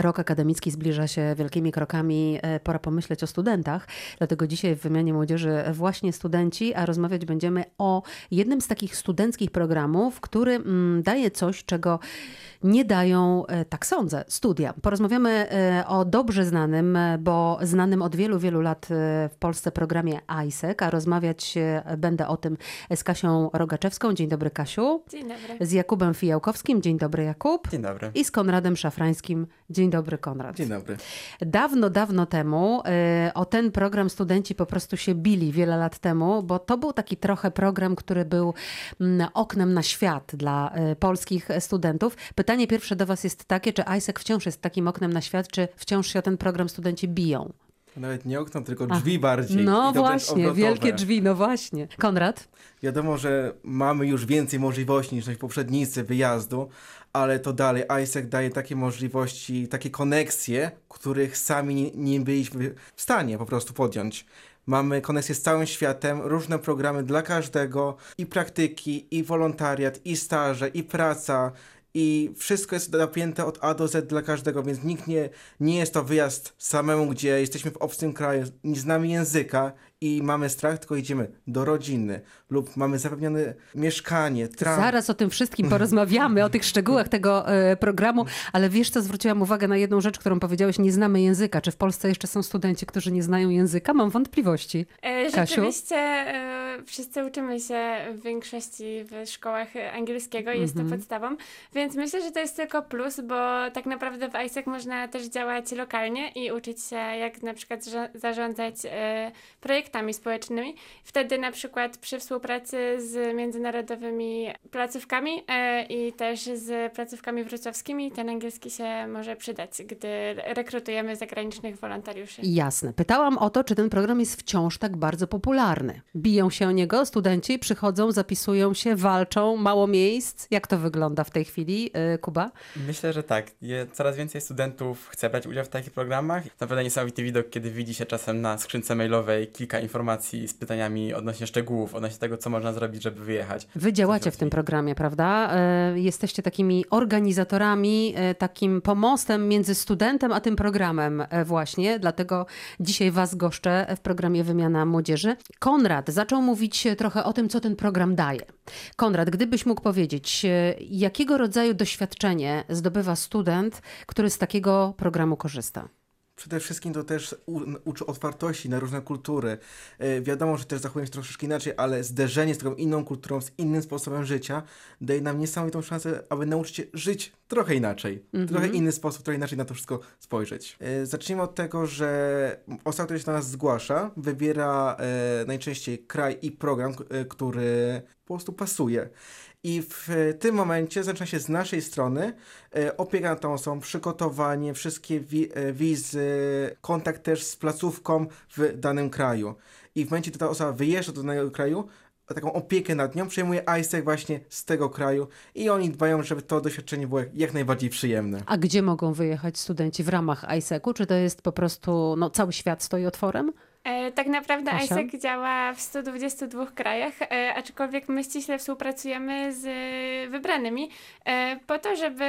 Rok akademicki zbliża się wielkimi krokami. E, pora pomyśleć o studentach. Dlatego dzisiaj w wymianie młodzieży właśnie studenci, a rozmawiać będziemy o jednym z takich studenckich programów, który mm, daje coś, czego nie dają, e, tak sądzę, studia. Porozmawiamy e, o dobrze znanym, bo znanym od wielu, wielu lat w Polsce programie ISEC, a rozmawiać będę o tym z Kasią Rogaczewską. Dzień dobry, Kasiu. Dzień dobry. Z Jakubem Fijałkowskim. Dzień dobry, Jakub. Dzień dobry. I z Konradem Szafrańskim. Dzień dobry, Konrad. Dzień dobry. Dawno, dawno temu y, o ten program studenci po prostu się bili wiele lat temu, bo to był taki trochę program, który był mm, oknem na świat dla y, polskich studentów. Pytanie pierwsze do Was jest takie, czy ISEC wciąż jest takim oknem na świat, czy wciąż się o ten program studenci biją? Nawet nie okno, tylko drzwi Ach, bardziej. No właśnie, wielkie drzwi, no właśnie. Konrad? Wiadomo, że mamy już więcej możliwości niż nasi poprzednicy wyjazdu, ale to dalej ISEC daje takie możliwości, takie koneksje, których sami nie, nie byliśmy w stanie po prostu podjąć. Mamy koneksję z całym światem, różne programy dla każdego, i praktyki, i wolontariat, i staże, i praca, i wszystko jest napięte od A do Z dla każdego, więc nikt nie, nie jest to wyjazd samemu, gdzie jesteśmy w obcym kraju, nie znamy języka i mamy strach, tylko idziemy do rodziny lub mamy zapewnione mieszkanie. Tram. Zaraz o tym wszystkim porozmawiamy, o tych szczegółach tego e, programu, ale wiesz co, zwróciłam uwagę na jedną rzecz, którą powiedziałeś, nie znamy języka. Czy w Polsce jeszcze są studenci, którzy nie znają języka? Mam wątpliwości. E, rzeczywiście e, wszyscy uczymy się w większości w szkołach angielskiego, jest to mhm. podstawą, więc myślę, że to jest tylko plus, bo tak naprawdę w ISEC można też działać lokalnie i uczyć się, jak na przykład zarządzać e, projektami projektami społecznymi. Wtedy na przykład przy współpracy z międzynarodowymi placówkami e, i też z placówkami wrocławskimi ten angielski się może przydać, gdy rekrutujemy zagranicznych wolontariuszy. Jasne. Pytałam o to, czy ten program jest wciąż tak bardzo popularny. Biją się o niego, studenci przychodzą, zapisują się, walczą, mało miejsc. Jak to wygląda w tej chwili, e, Kuba? Myślę, że tak. Coraz więcej studentów chce brać udział w takich programach. Naprawdę niesamowity widok, kiedy widzi się czasem na skrzynce mailowej kilka informacji z pytaniami odnośnie szczegółów, odnośnie tego, co można zrobić, żeby wyjechać. Wy działacie w tym programie, prawda? E, jesteście takimi organizatorami, e, takim pomostem między studentem a tym programem e, właśnie, dlatego dzisiaj Was goszczę w programie Wymiana Młodzieży. Konrad zaczął mówić trochę o tym, co ten program daje. Konrad, gdybyś mógł powiedzieć, jakiego rodzaju doświadczenie zdobywa student, który z takiego programu korzysta? Przede wszystkim to też uczy otwartości na różne kultury. E, wiadomo, że też zachowujemy się troszeczkę inaczej, ale zderzenie z taką inną kulturą, z innym sposobem życia daje nam niesamowitą szansę, aby nauczyć się żyć trochę inaczej. Mm -hmm. Trochę inny sposób, trochę inaczej na to wszystko spojrzeć. E, zacznijmy od tego, że osoba, która się do nas zgłasza, wybiera e, najczęściej kraj i program, który po prostu pasuje. I w tym momencie zaczyna się z naszej strony e, opieka nad tą osobą, przygotowanie, wszystkie e, wizy, kontakt też z placówką w danym kraju. I w momencie, gdy ta osoba wyjeżdża do danego kraju, taką opiekę nad nią przejmuje ISEC właśnie z tego kraju i oni dbają, żeby to doświadczenie było jak najbardziej przyjemne. A gdzie mogą wyjechać studenci w ramach ISEC-u? Czy to jest po prostu, no cały świat stoi otworem? E, tak naprawdę Asia? ISEC działa w 122 krajach, e, aczkolwiek my ściśle współpracujemy z wybranymi e, po to, żeby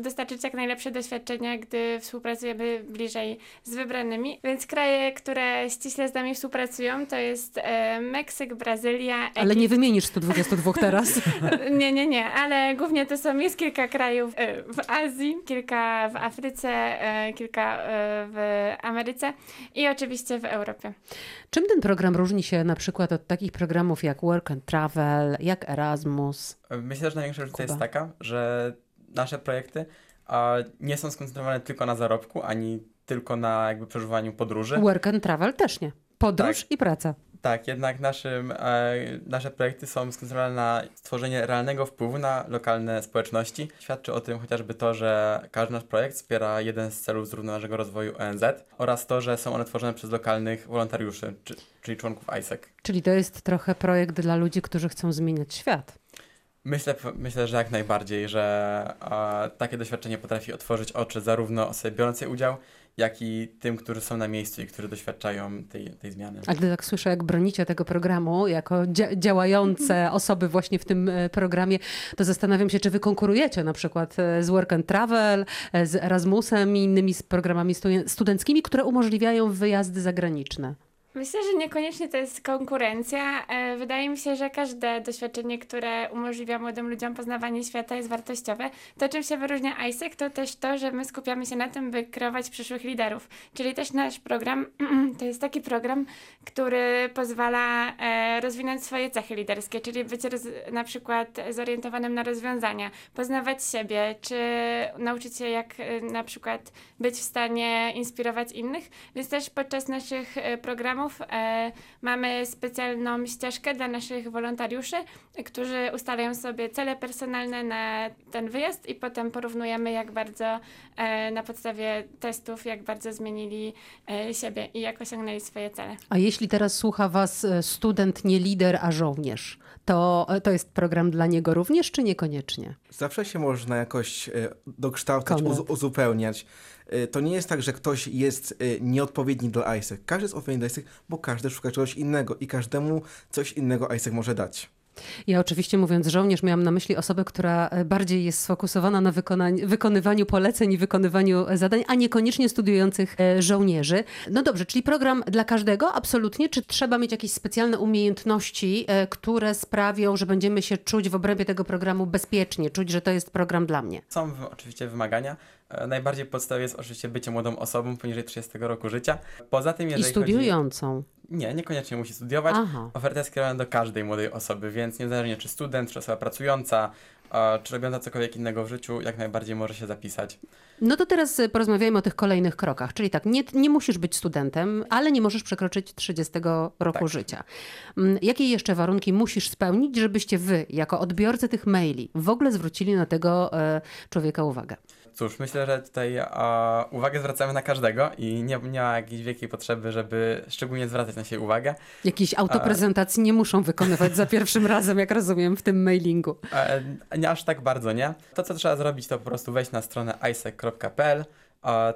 dostarczyć jak najlepsze doświadczenia, gdy współpracujemy bliżej z wybranymi. Więc kraje, które ściśle z nami współpracują, to jest e, Meksyk, Brazylia. Egipt. Ale nie wymienisz 122 teraz. nie, nie, nie, ale głównie to są, jest kilka krajów e, w Azji, kilka w Afryce, e, kilka e, w Ameryce i oczywiście w Europie. Czym ten program różni się na przykład od takich programów jak Work and Travel, jak Erasmus? Myślę, że największa różnica jest taka, że nasze projekty nie są skoncentrowane tylko na zarobku, ani tylko na jakby przeżywaniu podróży. Work and travel też nie. Podróż tak. i praca. Tak, jednak naszym, e, nasze projekty są skoncentrowane na stworzenie realnego wpływu na lokalne społeczności. Świadczy o tym chociażby to, że każdy nasz projekt wspiera jeden z celów zrównoważonego rozwoju ONZ oraz to, że są one tworzone przez lokalnych wolontariuszy, czy, czyli członków ISEC. Czyli to jest trochę projekt dla ludzi, którzy chcą zmieniać świat. Myślę, myślę, że jak najbardziej, że a, takie doświadczenie potrafi otworzyć oczy zarówno osobie biorącej udział, jak i tym, którzy są na miejscu i którzy doświadczają tej, tej zmiany. A gdy tak słyszę, jak bronicie tego programu jako dzia działające osoby właśnie w tym e, programie, to zastanawiam się, czy wy konkurujecie na przykład e, z Work and Travel, e, z Erasmusem i innymi programami studenckimi, które umożliwiają wyjazdy zagraniczne. Myślę, że niekoniecznie to jest konkurencja. E, wydaje mi się, że każde doświadczenie, które umożliwia młodym ludziom poznawanie świata jest wartościowe. To, czym się wyróżnia ISEC, to też to, że my skupiamy się na tym, by kreować przyszłych liderów. Czyli też nasz program to jest taki program, który pozwala e, rozwinąć swoje cechy liderskie, czyli być na przykład zorientowanym na rozwiązania, poznawać siebie, czy nauczyć się, jak e, na przykład być w stanie inspirować innych. Więc też podczas naszych programów programów e, mamy specjalną ścieżkę dla naszych wolontariuszy, którzy ustalają sobie cele personalne na ten wyjazd i potem porównujemy, jak bardzo e, na podstawie testów, jak bardzo zmienili e, siebie i jak osiągnęli swoje cele. A jeśli teraz słucha Was student, nie lider, a żołnierz, to, to jest program dla niego również, czy niekoniecznie? Zawsze się można jakoś dokształcać, uz uzupełniać. Y, to nie jest tak, że ktoś jest y, nieodpowiedni dla ISEC. Każdy jest odpowiedni dla ISEC, bo każdy szuka czegoś innego i każdemu coś innego ISEC może dać. Ja oczywiście mówiąc żołnierz, miałam na myśli osobę, która e, bardziej jest sfokusowana na wykonywaniu poleceń i wykonywaniu zadań, a niekoniecznie studiujących e, żołnierzy. No dobrze, czyli program dla każdego, absolutnie. Czy trzeba mieć jakieś specjalne umiejętności, e, które sprawią, że będziemy się czuć w obrębie tego programu bezpiecznie, czuć, że to jest program dla mnie? Są oczywiście wymagania. Najbardziej podstawowe jest oczywiście bycie młodą osobą poniżej 30 roku życia. Poza tym, jeżeli I studiującą. Chodzi... Nie, niekoniecznie musi studiować. Aha. Oferta jest skierowana do każdej młodej osoby, więc niezależnie czy student, czy osoba pracująca, czy robiąca cokolwiek innego w życiu, jak najbardziej może się zapisać. No to teraz y, porozmawiajmy o tych kolejnych krokach. Czyli tak, nie, nie musisz być studentem, ale nie możesz przekroczyć 30 roku tak. życia. Mm, jakie jeszcze warunki musisz spełnić, żebyście wy, jako odbiorcy tych maili, w ogóle zwrócili na tego e, człowieka uwagę? Cóż, myślę, że tutaj uwagę zwracamy na każdego i nie, nie ma jakiejś wielkiej potrzeby, żeby szczególnie zwracać na siebie uwagę. Jakiejś autoprezentacji nie muszą wykonywać za pierwszym razem, jak rozumiem, w tym mailingu. E, nie aż tak bardzo, nie? To, co trzeba zrobić, to po prostu wejść na stronę isec.pl,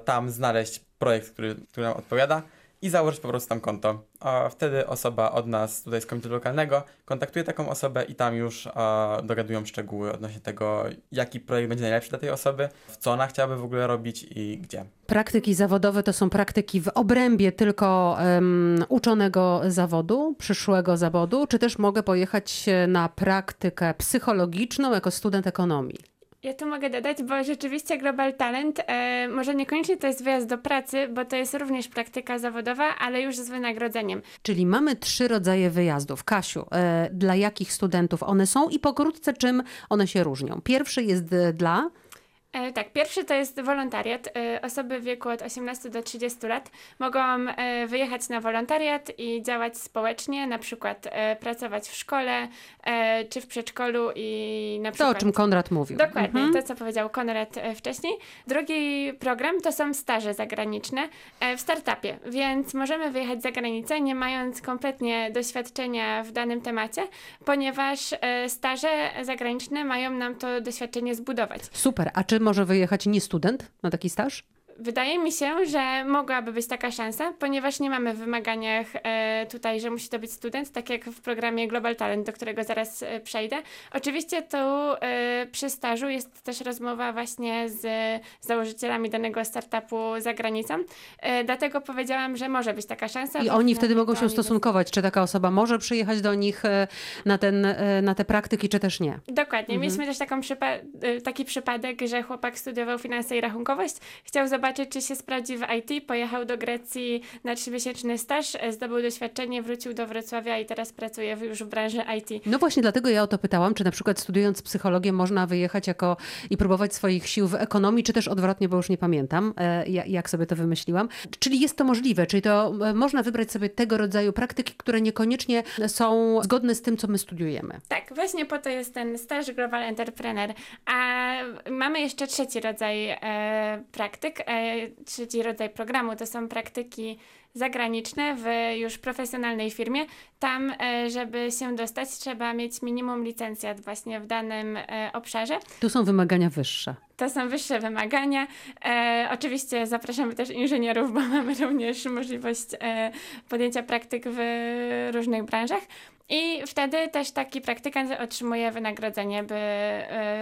tam znaleźć projekt, który, który nam odpowiada i założyć po prostu tam konto. A wtedy osoba od nas tutaj z komitetu lokalnego kontaktuje taką osobę i tam już a, dogadują szczegóły odnośnie tego, jaki projekt będzie najlepszy dla tej osoby, w co ona chciałaby w ogóle robić i gdzie. Praktyki zawodowe to są praktyki w obrębie tylko um, uczonego zawodu, przyszłego zawodu, czy też mogę pojechać na praktykę psychologiczną jako student ekonomii? Ja tu mogę dodać, bo rzeczywiście Global Talent e, może niekoniecznie to jest wyjazd do pracy, bo to jest również praktyka zawodowa, ale już z wynagrodzeniem. Czyli mamy trzy rodzaje wyjazdów. Kasiu, e, dla jakich studentów one są i pokrótce czym one się różnią? Pierwszy jest e, dla tak, pierwszy to jest wolontariat. E, osoby w wieku od 18 do 30 lat mogą e, wyjechać na wolontariat i działać społecznie, na przykład pracować w szkole czy w przedszkolu i na przykład... To, o czym Konrad mówił. Dokładnie, mhm. to co powiedział Konrad wcześniej. Drugi program to są staże zagraniczne w startupie, więc możemy wyjechać za granicę, nie mając kompletnie doświadczenia w danym temacie, ponieważ staże zagraniczne mają nam to doświadczenie zbudować. Super, a czy może wyjechać nie student na taki staż? Wydaje mi się, że mogłaby być taka szansa, ponieważ nie mamy w wymaganiach e, tutaj, że musi to być student, tak jak w programie Global Talent, do którego zaraz e, przejdę. Oczywiście tu e, przy stażu jest też rozmowa właśnie z założycielami danego startupu za granicą, dlatego powiedziałam, że może być taka szansa. I oni wtedy mogą się ustosunkować, czy taka osoba może przyjechać do nich na, ten, na te praktyki, czy też nie. Dokładnie. Mhm. Mieliśmy też taką przypa taki przypadek, że chłopak studiował finanse i rachunkowość, chciał zobaczyć zobaczyć, czy się sprawdzi w IT. Pojechał do Grecji na trzymiesięczny staż, e, zdobył doświadczenie, wrócił do Wrocławia i teraz pracuje już w branży IT. No właśnie dlatego ja o to pytałam, czy na przykład studiując psychologię można wyjechać jako i próbować swoich sił w ekonomii, czy też odwrotnie, bo już nie pamiętam, e, jak sobie to wymyśliłam. Czyli jest to możliwe, czyli to e, można wybrać sobie tego rodzaju praktyki, które niekoniecznie są zgodne z tym, co my studiujemy. Tak, właśnie po to jest ten staż Global Entrepreneur. A mamy jeszcze trzeci rodzaj e, praktyk. Trzeci rodzaj programu to są praktyki zagraniczne w już profesjonalnej firmie. Tam, e, żeby się dostać, trzeba mieć minimum licencjat właśnie w danym e, obszarze. Tu są wymagania wyższe. To są wyższe wymagania. E, oczywiście zapraszamy też inżynierów, bo mamy również możliwość e, podjęcia praktyk w różnych branżach. I wtedy też taki praktykant otrzymuje wynagrodzenie, by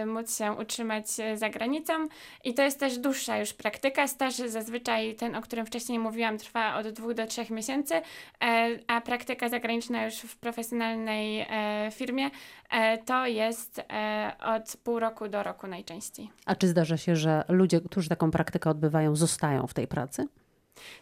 y, móc się utrzymać za granicą. I to jest też dłuższa już praktyka. Staż zazwyczaj ten, o którym wcześniej mówiłam, trwa od dwóch do trzech miesięcy, e, a praktyka zagraniczna już w profesjonalnej e, firmie e, to jest od pół roku do roku najczęściej. A czy zdarza się, że ludzie, którzy taką praktykę odbywają, zostają w tej pracy?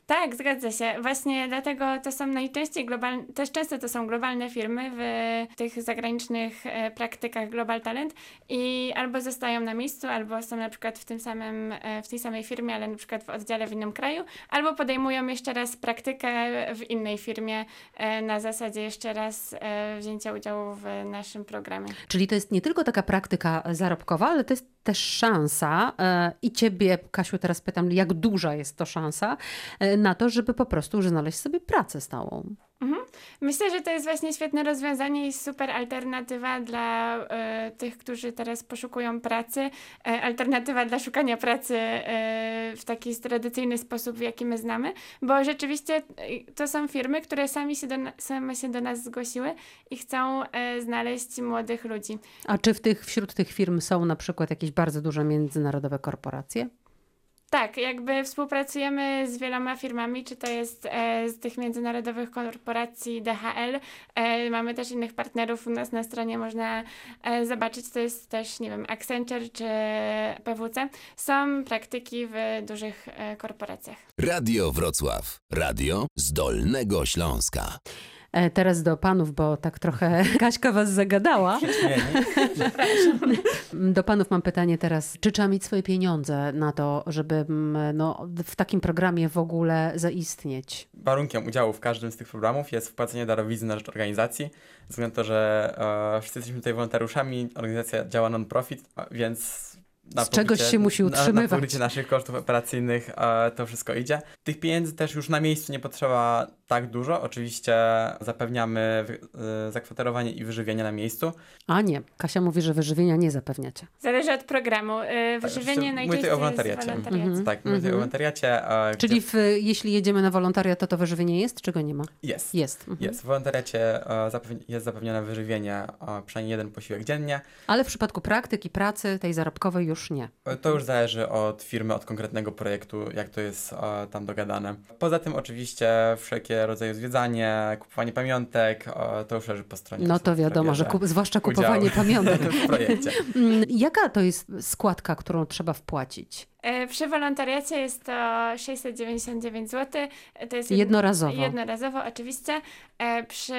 Tak, zgadza się. Właśnie dlatego to są najczęściej globalne, też często to są globalne firmy w tych zagranicznych e, praktykach Global Talent i albo zostają na miejscu, albo są na przykład w tym samym, e, w tej samej firmie, ale na przykład w oddziale w innym kraju, albo podejmują jeszcze raz praktykę w innej firmie e, na zasadzie jeszcze raz wzięcia udziału w naszym programie. Czyli to jest nie tylko taka praktyka zarobkowa, ale to jest też szansa i ciebie, Kasiu, teraz pytam, jak duża jest to szansa, E, na to, żeby po prostu znaleźć sobie pracę stałą. Mhm. Myślę, że to jest właśnie świetne rozwiązanie i super alternatywa dla e, tych, którzy teraz poszukują pracy. E, alternatywa dla szukania pracy e, w taki tradycyjny sposób, w jaki my znamy, bo rzeczywiście e, to są firmy, które sami się do, same się do nas zgłosiły i chcą e, znaleźć młodych ludzi. A czy w tych, wśród tych firm są na przykład jakieś bardzo duże międzynarodowe korporacje? Tak, jakby współpracujemy z wieloma firmami, czy to jest e, z tych międzynarodowych korporacji DHL. E, mamy też innych partnerów u nas na stronie, można e, zobaczyć, to jest też, nie wiem, Accenture czy PWC. Są praktyki w dużych e, korporacjach. Radio Wrocław. Radio z Dolnego Śląska. E, teraz do panów, bo tak trochę Kaśka was zagadała. do panów mam pytanie teraz. Czy trzeba mieć swoje pieniądze na to, żeby mm, no, w takim programie w ogóle zaistnieć? Warunkiem udziału w każdym z tych programów jest wpłacenie darowizny na rzecz organizacji. Ze względu na to, że e, wszyscy jesteśmy tutaj wolontariuszami, organizacja działa non-profit, więc z czegoś się musi utrzymywać. Na, na naszych kosztów operacyjnych e, to wszystko idzie. Tych pieniędzy też już na miejscu nie potrzeba tak dużo. Oczywiście zapewniamy y, zakwaterowanie i wyżywienie na miejscu. A nie, Kasia mówi, że wyżywienia nie zapewniacie. Zależy od programu. Y, wyżywienie tak, najczęściej o wolontariacie. jest wolontariacie. Tak, mówię mhm. o wolontariacie. Czyli w, jeśli jedziemy na wolontariat, to to wyżywienie jest, czy go nie ma? Jest. Jest. Mhm. Jest. W wolontariacie jest zapewnione wyżywienie przynajmniej jeden posiłek dziennie. Ale w przypadku praktyki, pracy, tej zarobkowej już nie. To już zależy od firmy, od konkretnego projektu, jak to jest tam dogadane. Poza tym oczywiście wszelkie rodzaje zwiedzanie, kupowanie pamiątek, to już leży po stronie. No to wiadomo, że kup, zwłaszcza kupowanie pamiątek. w projekcie. Mm, jaka to jest składka, którą trzeba wpłacić? E, przy wolontariacie jest to 699 zł. To jest jednorazowo. Jednorazowo, oczywiście. E, przy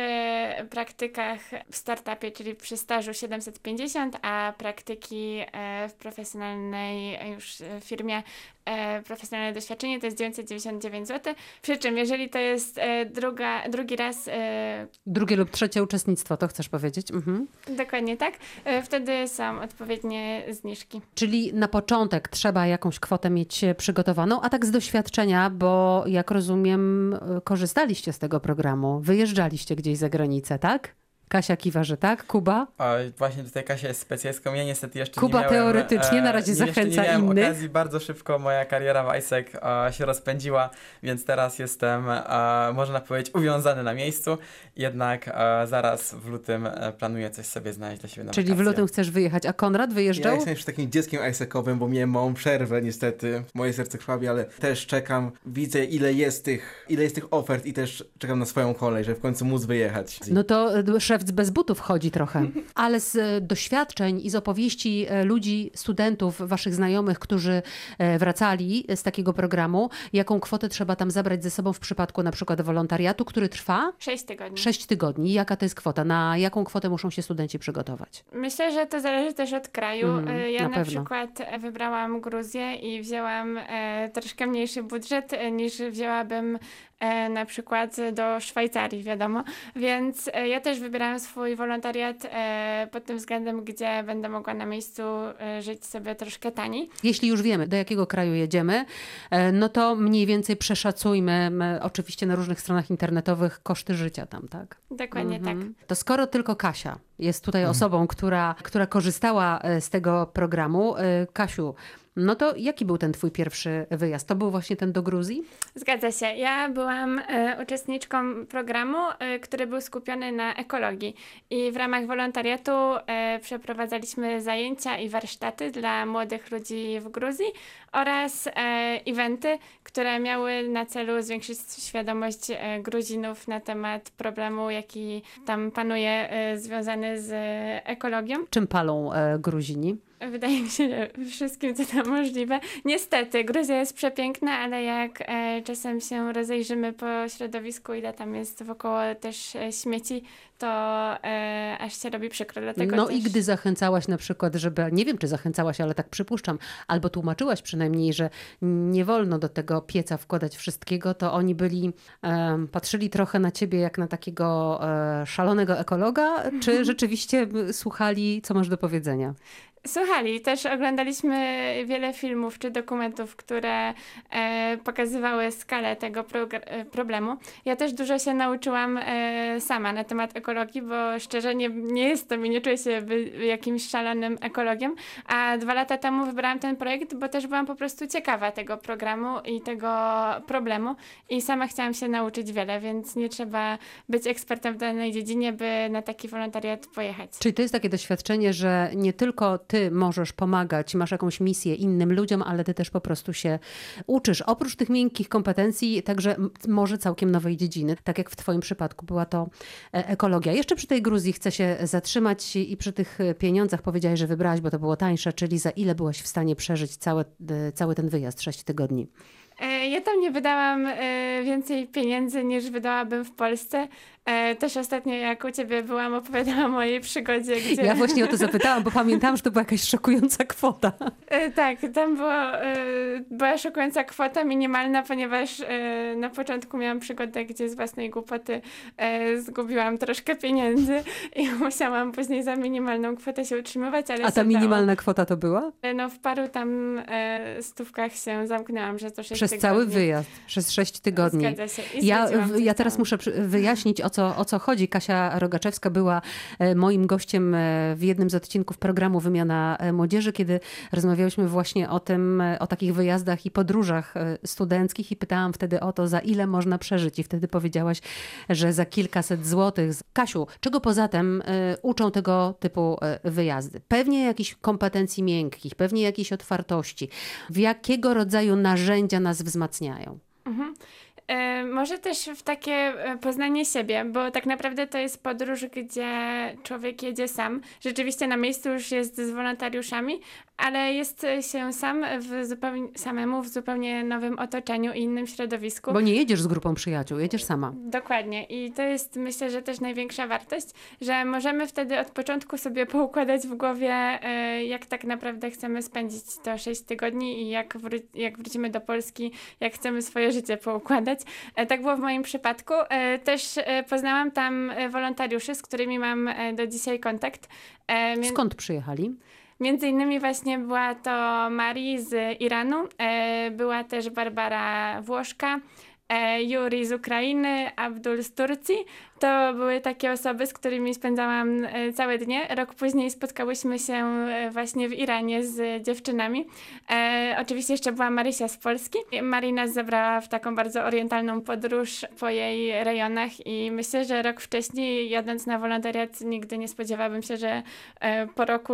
praktykach w startupie, czyli przy stażu 750, a praktyki e, w profesjonalnej już firmie profesjonalne doświadczenie to jest 999 zł. Przy czym, jeżeli to jest druga, drugi raz. Drugie lub trzecie uczestnictwo, to chcesz powiedzieć? Mhm. Dokładnie tak. Wtedy są odpowiednie zniżki. Czyli na początek trzeba jakąś kwotę mieć przygotowaną, a tak z doświadczenia, bo jak rozumiem, korzystaliście z tego programu, wyjeżdżaliście gdzieś za granicę, tak? Kasia kiwa, że tak. Kuba? O, właśnie tutaj Kasia jest specjalistką. Ja niestety jeszcze Kuba nie miałem... teoretycznie na razie e, zachęca nie miałem innych. okazji. Bardzo szybko moja kariera w ISEC e, się rozpędziła, więc teraz jestem, e, można powiedzieć, uwiązany na miejscu. Jednak e, zaraz w lutym e, planuję coś sobie znaleźć dla siebie na Czyli wakacje. w lutym chcesz wyjechać, a Konrad wyjeżdżał? Ja jestem już takim dzieckiem ISEC-owym, bo miałem małą przerwę niestety. Moje serce krwawi, ale też czekam. Widzę ile jest tych, ile jest tych ofert i też czekam na swoją kolej, żeby w końcu móc wyjechać. No to e, szewc bez butów chodzi trochę. Ale z e, doświadczeń i z opowieści e, ludzi, studentów, waszych znajomych, którzy e, wracali z takiego programu, jaką kwotę trzeba tam zabrać ze sobą w przypadku na przykład wolontariatu, który trwa? Sześć tygodni. Sześć tygodni. Jaka to jest kwota? Na jaką kwotę muszą się studenci przygotować? Myślę, że to zależy też od kraju. Mm, ja na, na przykład wybrałam Gruzję i wzięłam troszkę mniejszy budżet niż wzięłabym na przykład do Szwajcarii, wiadomo. Więc e, ja też wybierałam swój wolontariat e, pod tym względem, gdzie będę mogła na miejscu e, żyć sobie troszkę taniej. Jeśli już wiemy, do jakiego kraju jedziemy, e, no to mniej więcej przeszacujmy, oczywiście na różnych stronach internetowych, koszty życia tam, tak? Dokładnie tak. Mhm. To skoro tylko Kasia jest tutaj osobą, która, która korzystała e, z tego programu, e, Kasiu, no to jaki był ten twój pierwszy wyjazd? To był właśnie ten do Gruzji? Zgadza się. Ja byłam e, uczestniczką programu, e, który był skupiony na ekologii. I w ramach wolontariatu e, przeprowadzaliśmy zajęcia i warsztaty dla młodych ludzi w Gruzji oraz e, eventy, które miały na celu zwiększyć świadomość e, Gruzinów na temat problemu, jaki tam panuje, e, związany z ekologią. Czym palą Gruzini? Wydaje mi się, że wszystkim, co tam możliwe. Niestety, Gruzja jest przepiękna, ale jak e, czasem się rozejrzymy po środowisku, ile tam jest wokoło też e, śmieci, to e, aż się robi przykro. Dlatego No też... i gdy zachęcałaś na przykład, żeby, nie wiem czy zachęcałaś, ale tak przypuszczam, albo tłumaczyłaś przynajmniej, że nie wolno do tego pieca wkładać wszystkiego, to oni byli, em, patrzyli trochę na ciebie jak na takiego e, szalonego ekologa, czy rzeczywiście słuchali, co masz do powiedzenia? Słuchali, też oglądaliśmy wiele filmów czy dokumentów, które e, pokazywały skalę tego e, problemu. Ja też dużo się nauczyłam e, sama na temat ekologii, bo szczerze nie, nie jestem i nie czuję się by, jakimś szalonym ekologiem, a dwa lata temu wybrałam ten projekt, bo też byłam po prostu ciekawa tego programu i tego problemu i sama chciałam się nauczyć wiele, więc nie trzeba być ekspertem w danej dziedzinie, by na taki wolontariat pojechać. Czyli to jest takie doświadczenie, że nie tylko ty możesz pomagać, masz jakąś misję innym ludziom, ale ty też po prostu się uczysz. Oprócz tych miękkich kompetencji, także może całkiem nowej dziedziny, tak jak w twoim przypadku była to e, ekologia. Jeszcze przy tej Gruzji chcę się zatrzymać i przy tych e, pieniądzach powiedziałeś, że wybrałaś, bo to było tańsze, czyli za ile byłaś w stanie przeżyć cały, e, cały ten wyjazd, sześć tygodni? E, Ja tam nie wydałam e, więcej pieniędzy niż wydałabym w Polsce. E, Też ostatnio jak u ciebie byłam, opowiadałam o mojej przygodzie, gdzie... Ja właśnie o to zapytałam, bo pamiętałam, że to była jakaś szokująca kwota. Tak, tam było, była szokująca kwota minimalna, ponieważ na początku miałam przygodę, gdzie z własnej głupoty zgubiłam troszkę pieniędzy i musiałam później za minimalną kwotę się utrzymywać, ale A się ta minimalna kwota to była? No w paru tam stówkach się zamknęłam, że to sześć Przez tygodni. cały wyjazd, przez sześć tygodni. Zgadza się. I Ja, ja teraz muszę wyjaśnić, o co, o co chodzi. Kasia Rogaczewska była e, moim gościem e, w jednym z odcinków programu Wymiana e, Młodzieży, kiedy rozmawiałyśmy właśnie o tym, o takich wyjazdach i podróżach studenckich i pytałam wtedy o to, za ile można przeżyć. I wtedy powiedziałaś, że za kilkaset złotych. Kasiu, czego poza tym uczą tego typu wyjazdy? Pewnie jakichś kompetencji miękkich, pewnie jakiejś otwartości. W jakiego rodzaju narzędzia nas wzmacniają? Mhm. E, Może też w takie e, poznanie siebie, bo tak naprawdę to jest podróż, gdzie człowiek jedzie sam. Rzeczywiście na miejscu już jest z wolontariuszami, ale jest się sam w zupełnie, samemu w zupełnie nowym otoczeniu i innym środowisku. Bo nie jedziesz z grupą przyjaciół, jedziesz sama. Dokładnie. I to jest myślę, że też największa wartość, że możemy wtedy od początku sobie poukładać w głowie, e, jak tak naprawdę chcemy spędzić to 6 tygodni i jak, wró- jak wrócimy do Polski, jak chcemy swoje życie poukładać. E, Tak było w moim przypadku. E, Też poznałam tam wolontariuszy, z którymi mam do dzisiaj kontakt. Skąd przyjechali? Między innymi właśnie była to Mari z Iranu, e, była też Barbara Włoszka, e, Juri z Ukrainy, Abdul z Turcji. To były takie osoby, z którymi spędzałam e, całe dnie. Rok później spotkałyśmy się e, właśnie w Iranie z dziewczynami. E, oczywiście jeszcze była Marysia z Polski. Mari nas zabrała w taką bardzo orientalną podróż po jej rejonach i myślę, że rok wcześniej jadąc na wolontariat nigdy nie spodziewałabym się, że po roku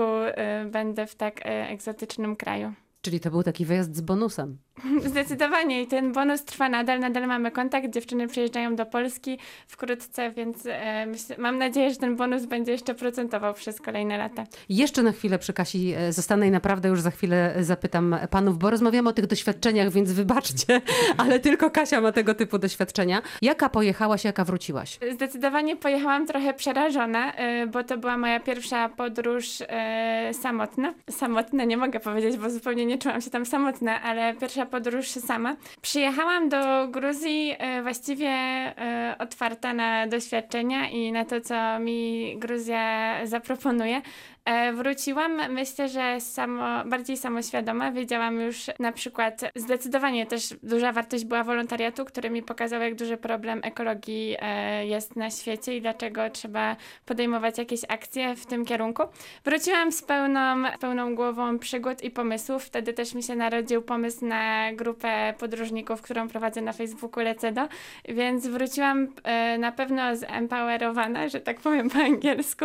będę w tak egzotycznym kraju. Czyli to był taki wyjazd z bonusem. Zdecydowanie i ten bonus trwa nadal, nadal mamy kontakt. Dziewczyny przyjeżdżają do Polski wkrótce, więc e, myślę, mam nadzieję, że ten bonus będzie jeszcze procentował przez kolejne lata. Jeszcze na chwilę przy Kasi e, zostanę i naprawdę już za chwilę zapytam panów, bo rozmawiamy o tych doświadczeniach, więc wybaczcie, ale tylko Kasia ma tego typu doświadczenia. Jaka pojechałaś, jaka wróciłaś? Zdecydowanie pojechałam trochę przerażona, e, bo to była moja pierwsza podróż e, samotna. Samotna nie mogę powiedzieć, bo zupełnie nie czułam się tam samotna, ale pierwsza pierwsza podróż sama. Przyjechałam do Gruzji e, właściwie e, otwarta na doświadczenia i na to, co mi Gruzja zaproponuje. E, wróciłam, myślę, że samo, bardziej samoświadoma. Wiedziałam już na przykład, zdecydowanie też duża wartość była wolontariatu, który mi pokazał, jak duży problem ekologii e, jest na świecie i dlaczego trzeba podejmować jakieś akcje w tym kierunku. Wróciłam z pełną, pełną głową przygód i pomysłów. Wtedy też mi się narodził pomysł na grupę podróżników, którą prowadzę na Facebooku Lecedo, więc wróciłam e, na pewno zempowerowana, że tak powiem po angielsku.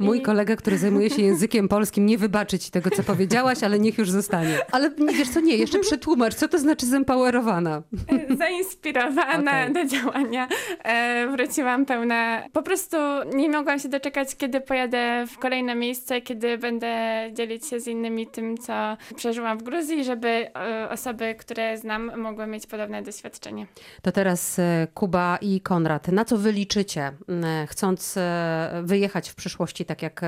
Mój i... kolega, który zajmuje się językiem polskim, nie wybaczy ci tego, co powiedziałaś, ale niech już zostanie. Ale wiesz co, nie, jeszcze przetłumacz, co to znaczy zempowerowana? Zainspirowana okay. do działania. E, wróciłam pełna, po prostu nie mogłam się doczekać, kiedy pojadę w kolejne miejsce, kiedy będę dzielić się z innymi tym, co przeżyłam w Gruzji, żeby e, osoby, które znam, mogły mieć podobne doświadczenie. To teraz e, Kuba i Konrad. Na co wy liczycie, chcąc wyjechać w przyszłości, tak jak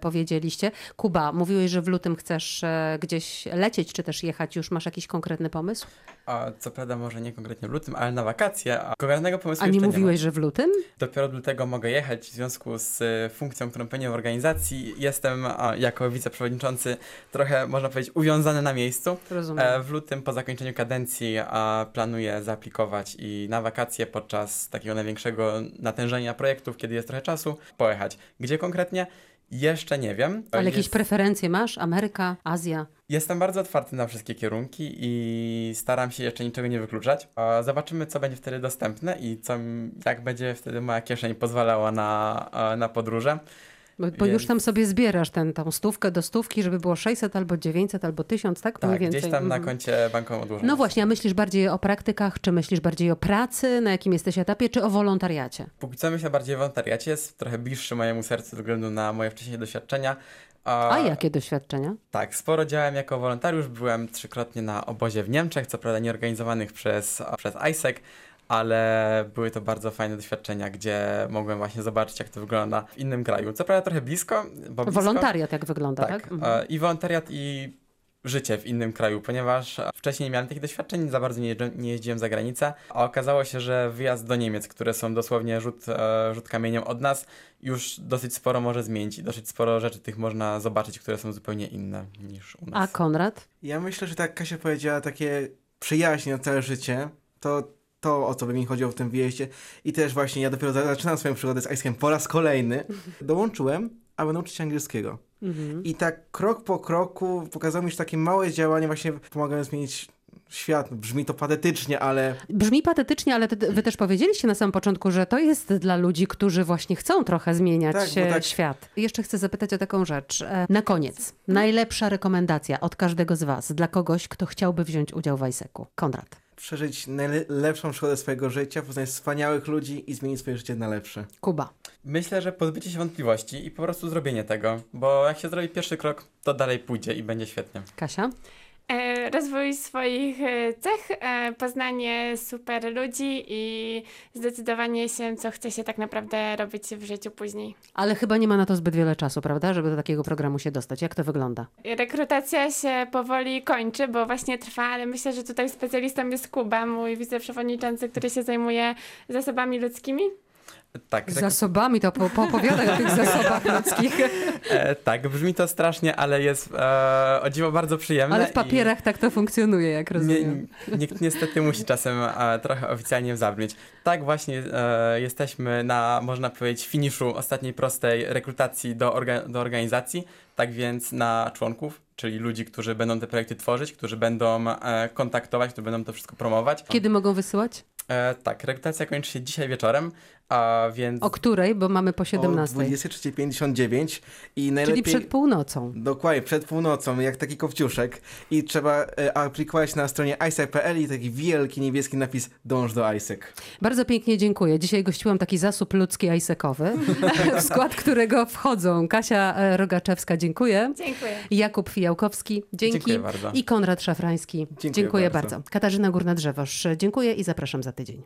powiedzieliście. Kuba, mówiłeś, że w lutym chcesz e, gdzieś lecieć, czy też jechać. Już masz jakiś konkretny pomysł? A, co prawda może nie konkretnie w lutym, ale na wakacje. A konkretnego pomysłu A nie mówiłeś, nie że w lutym? Dopiero do lutego mogę jechać w związku z e, funkcją, którą pełnię w organizacji. Jestem a, jako wiceprzewodniczący trochę, można powiedzieć, uwiązany na miejscu. Rozumiem. E, w lutym po zakończeniu kadencji a, planuję zaaplikować i na wakacje podczas takiego największego natężenia projektów, kiedy jest trochę czasu, pojechać. Gdzie konkretnie? Jeszcze nie wiem. Ale jest... jakieś preferencje masz? Ameryka, Azja? Jestem bardzo otwarty na wszystkie kierunki i staram się jeszcze niczego nie wykluczać. Zobaczymy, co będzie wtedy dostępne i co, jak będzie wtedy moja kieszeń pozwalała na, na podróże. Bo, bo Więc... już tam sobie zbierasz ten, tą stówkę do stówki, żeby było 600 albo 900 albo 1000, tak? Tak, więcej. gdzieś tam na mhm. koncie bankowym odłożone. No właśnie, a myślisz bardziej o praktykach, czy myślisz bardziej o pracy, na jakim jesteś etapie, czy o wolontariacie? Póki co myślę bardziej o wolontariacie, jest trochę bliższy mojemu sercu ze względu na moje wcześniejsze doświadczenia. A, a, jakie doświadczenia? Tak, sporo działałem jako wolontariusz. Byłem trzykrotnie na obozie w Niemczech, co prawda nieorganizowanych przez, przez ISEC, ale były to bardzo fajne doświadczenia, gdzie mogłem właśnie zobaczyć, jak to wygląda w innym kraju. Co prawda trochę blisko, bo blisko, Wolontariat jak wygląda, tak? tak? Mhm. I wolontariat i życie w innym kraju, ponieważ wcześniej nie miałem takich doświadczeń, za bardzo nie, nie jeździłem za granicę, a okazało się, że wyjazd do Niemiec, które są dosłownie rzut, e, rzut kamieniem od nas, już dosyć sporo może zmienić i dosyć sporo rzeczy tych można zobaczyć, które są zupełnie inne niż u nas. A Konrad? Ja myślę, że tak Kasia powiedziała, takie przyjaźnie na całe życie, to to, o co by mi chodziło w tym wyjeździe. I też właśnie ja dopiero zaczynam swoją przygodę z Icekiem po raz kolejny. Dołączyłem, aby nauczyć się angielskiego. Mhm. I tak krok po kroku pokazało mi, że takie małe działania właśnie pomagają zmienić świat. Brzmi to patetycznie, ale. Brzmi patetycznie, ale ty, wy też powiedzieliście na samym początku, że to jest dla ludzi, którzy właśnie chcą trochę zmieniać tak, tak... świat. Jeszcze chcę zapytać o taką rzecz. E, na koniec, najlepsza rekomendacja od każdego z Was dla kogoś, kto chciałby wziąć udział w ISEC-u. Konrad przeżyć najlepszą przygodę swojego życia, poznać wspaniałych ludzi i zmienić swoje życie na lepsze. Kuba. Myślę, że pozbycie się wątpliwości i po prostu zrobienie tego, bo jak się zrobi pierwszy krok, to dalej pójdzie i będzie świetnie. Kasia? E, rozwój swoich e, cech, e, poznanie super ludzi i zdecydowanie się, co chce się tak naprawdę robić w życiu później. Ale chyba nie ma na to zbyt wiele czasu, prawda, żeby do takiego programu się dostać. Jak to wygląda? Rekrutacja się powoli kończy, bo właśnie trwa, ale myślę, że tutaj specjalistą jest Kuba, mój wiceprzewodniczący, który się zajmuje zasobami ludzkimi. Tak, tak. Zasobami, to po, poopowiadaj o tych zasobach ludzkich. E, tak, brzmi to strasznie, ale jest e, o dziwo bardzo przyjemne. Ale w papierach i... tak to funkcjonuje, jak rozumiem. Nie, nie, niestety musi czasem e, trochę oficjalnie zabrzmieć. Tak właśnie e, jesteśmy na, można powiedzieć, finiszu ostatniej prostej rekrutacji do, orga, do organizacji. Tak więc na członków, czyli ludzi, którzy będą te projekty tworzyć, którzy będą e, kontaktować, którzy będą to wszystko promować. Kiedy mogą wysyłać? E, tak, rekrutacja kończy się dzisiaj wieczorem, a więc... O której? Bo mamy po 17. O 23.59 i najlepiej... Czyli przed północą. Dokładnie, przed północą, jak taki kowciuszek. I trzeba e, aplikować na stronie isaac.pl i taki wielki niebieski napis dąż do ISEC. Bardzo pięknie dziękuję. Dzisiaj gościłam taki zasób ludzki ISECowy, w skład którego wchodzą Kasia e, Rogaczewska, dziękuję. Dziękuję. Jakub Fijałkowski, dzięki. Dziękuję bardzo. I Konrad Szafrański, dziękuję, dziękuję bardzo. bardzo. Katarzyna Górna-Drzewosz, dziękuję i zapraszam za tydzień.